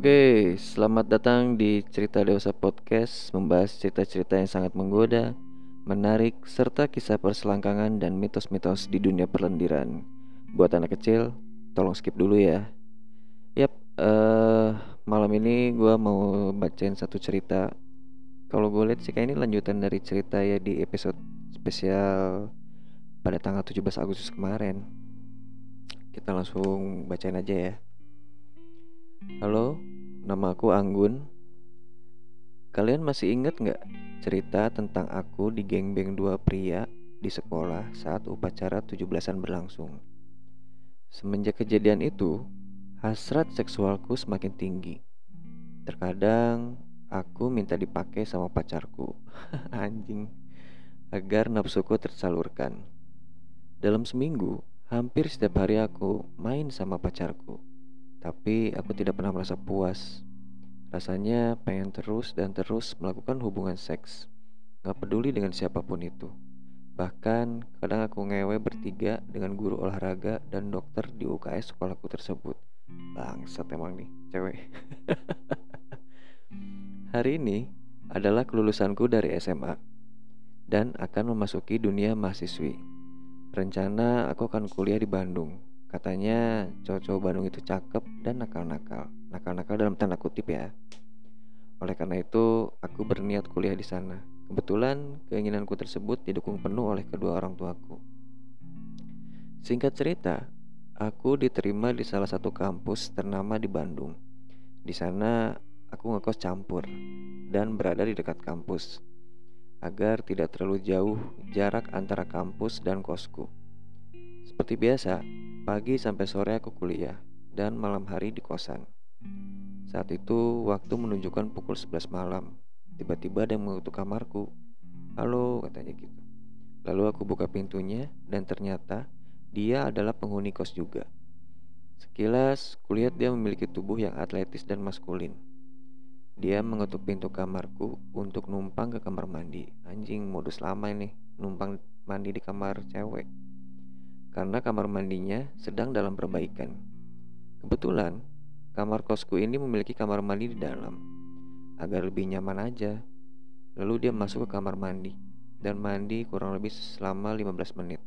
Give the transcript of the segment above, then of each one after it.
Oke, selamat datang di Cerita Dewasa Podcast Membahas cerita-cerita yang sangat menggoda, menarik, serta kisah perselangkangan dan mitos-mitos di dunia perlendiran. Buat anak kecil, tolong skip dulu ya. Yap, uh, malam ini gue mau bacain satu cerita. Kalau gue lihat sih kayak ini lanjutan dari cerita ya di episode spesial pada tanggal 17 Agustus kemarin. Kita langsung bacain aja ya. Halo, nama aku Anggun. Kalian masih ingat nggak cerita tentang aku di geng-geng dua pria di sekolah saat upacara 17-an berlangsung? Semenjak kejadian itu, hasrat seksualku semakin tinggi. Terkadang aku minta dipakai sama pacarku, anjing, agar nafsuku tersalurkan. Dalam seminggu, hampir setiap hari aku main sama pacarku tapi aku tidak pernah merasa puas. Rasanya pengen terus dan terus melakukan hubungan seks. Gak peduli dengan siapa pun itu. Bahkan kadang aku ngewe bertiga dengan guru olahraga dan dokter di UKS sekolahku tersebut. Bangsat emang nih, cewek. Hari ini adalah kelulusanku dari SMA dan akan memasuki dunia mahasiswi. Rencana aku akan kuliah di Bandung Katanya cowok-cowok Bandung itu cakep dan nakal-nakal. Nakal-nakal dalam tanda kutip ya. Oleh karena itu, aku berniat kuliah di sana. Kebetulan keinginanku tersebut didukung penuh oleh kedua orang tuaku. Singkat cerita, aku diterima di salah satu kampus ternama di Bandung. Di sana aku ngekos campur dan berada di dekat kampus agar tidak terlalu jauh jarak antara kampus dan kosku. Seperti biasa, Pagi sampai sore aku kuliah dan malam hari di kosan. Saat itu waktu menunjukkan pukul 11 malam. Tiba-tiba ada yang mengetuk kamarku. Halo katanya gitu. Lalu aku buka pintunya dan ternyata dia adalah penghuni kos juga. Sekilas kulihat dia memiliki tubuh yang atletis dan maskulin. Dia mengetuk pintu kamarku untuk numpang ke kamar mandi. Anjing modus lama ini, numpang mandi di kamar cewek karena kamar mandinya sedang dalam perbaikan. Kebetulan, kamar kosku ini memiliki kamar mandi di dalam, agar lebih nyaman aja. Lalu dia masuk ke kamar mandi, dan mandi kurang lebih selama 15 menit.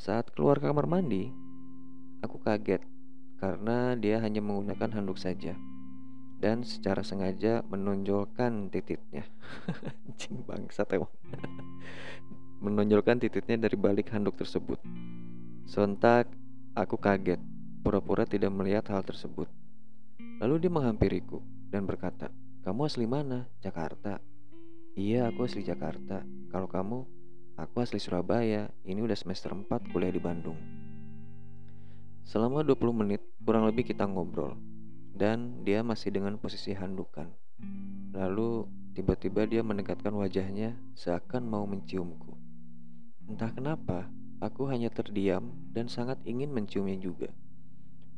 Saat keluar kamar mandi, aku kaget karena dia hanya menggunakan handuk saja dan secara sengaja menonjolkan titiknya. Anjing bangsat emang menonjolkan titiknya dari balik handuk tersebut. Sontak, aku kaget, pura-pura tidak melihat hal tersebut. Lalu dia menghampiriku dan berkata, "Kamu asli mana? Jakarta." "Iya, aku asli Jakarta. Kalau kamu?" "Aku asli Surabaya. Ini udah semester 4 kuliah di Bandung." Selama 20 menit kurang lebih kita ngobrol dan dia masih dengan posisi handukan. Lalu tiba-tiba dia mendekatkan wajahnya seakan mau menciumku. Entah kenapa, aku hanya terdiam dan sangat ingin menciumnya juga.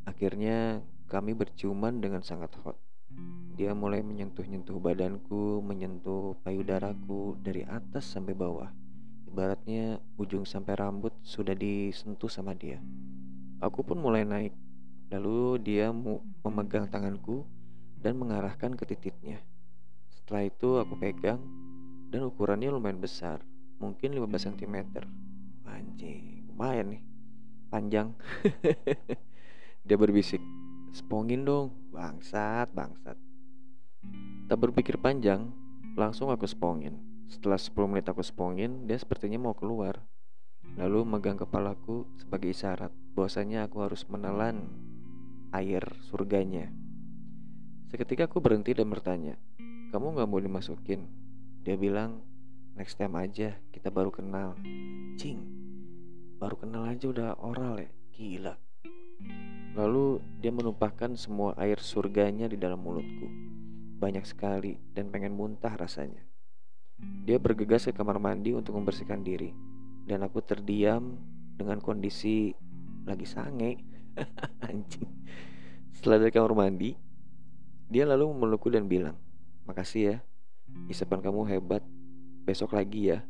Akhirnya, kami berciuman dengan sangat hot. Dia mulai menyentuh-nyentuh badanku, menyentuh payudaraku dari atas sampai bawah. Ibaratnya ujung sampai rambut sudah disentuh sama dia. Aku pun mulai naik. Lalu dia memegang tanganku dan mengarahkan ke titiknya. Setelah itu aku pegang dan ukurannya lumayan besar mungkin 15 cm anjing lumayan nih. Panjang. Dia berbisik spongin dong. Bangsat bangsat. Tak berpikir panjang langsung aku spongin setelah 10 menit aku spongin dia sepertinya mau keluar. Lalu megang kepalaku sebagai isyarat bahwasanya aku harus menelan air surganya. Seketika aku berhenti dan bertanya kamu gak mau dimasukin dia bilang next time aja kita baru kenal. Cing baru kenal aja udah oral ya? Gila. Lalu dia menumpahkan semua air surganya di dalam mulutku. Banyak sekali dan pengen muntah rasanya. Dia bergegas ke kamar mandi untuk membersihkan diri. Dan aku terdiam dengan kondisi lagi sange. Anjing. Setelah dari kamar mandi dia lalu memelukku dan bilang makasih ya isapan kamu hebat besok lagi ya.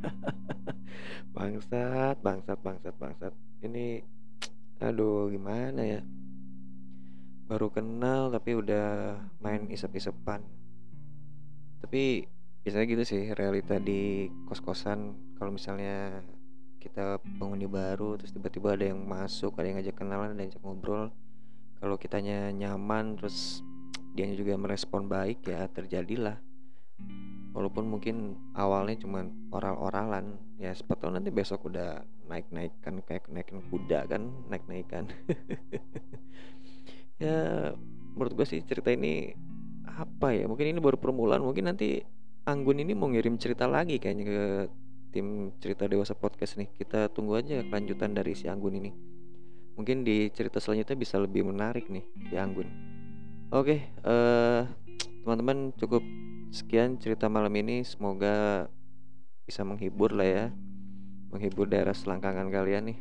Bangsat bangsat bangsat bangsat. Ini aduh gimana ya? Baru kenal tapi udah main isep-isepan. Tapi biasanya gitu sih realita di kos-kosan. Kalau misalnya kita penghuni baru terus tiba-tiba ada yang masuk ada yang ngajak kenalan ada yang ngajak ngobrol. Kalau kitanya nyaman terus dianya juga merespon baik ya terjadilah walaupun mungkin awalnya cuma oral-oralan ya sepatu nanti besok udah naik-naikkan kayak naikin kuda kan naik-naikan. Ya menurut gue sih cerita ini apa ya mungkin ini baru permulaan mungkin nanti Anggun ini mau ngirim cerita lagi kayaknya ke tim cerita dewasa podcast nih. Kita tunggu aja kelanjutan dari si Anggun ini. Mungkin di cerita selanjutnya bisa lebih menarik nih si Anggun. Oke uh, teman-teman cukup sekian cerita malam ini. Semoga bisa menghibur lah ya. Menghibur daerah selangkangan kalian nih.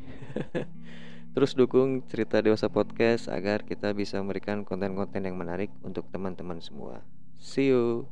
Terus dukung cerita dewasa podcast agar kita bisa memberikan konten-konten yang menarik untuk teman-teman semua. See you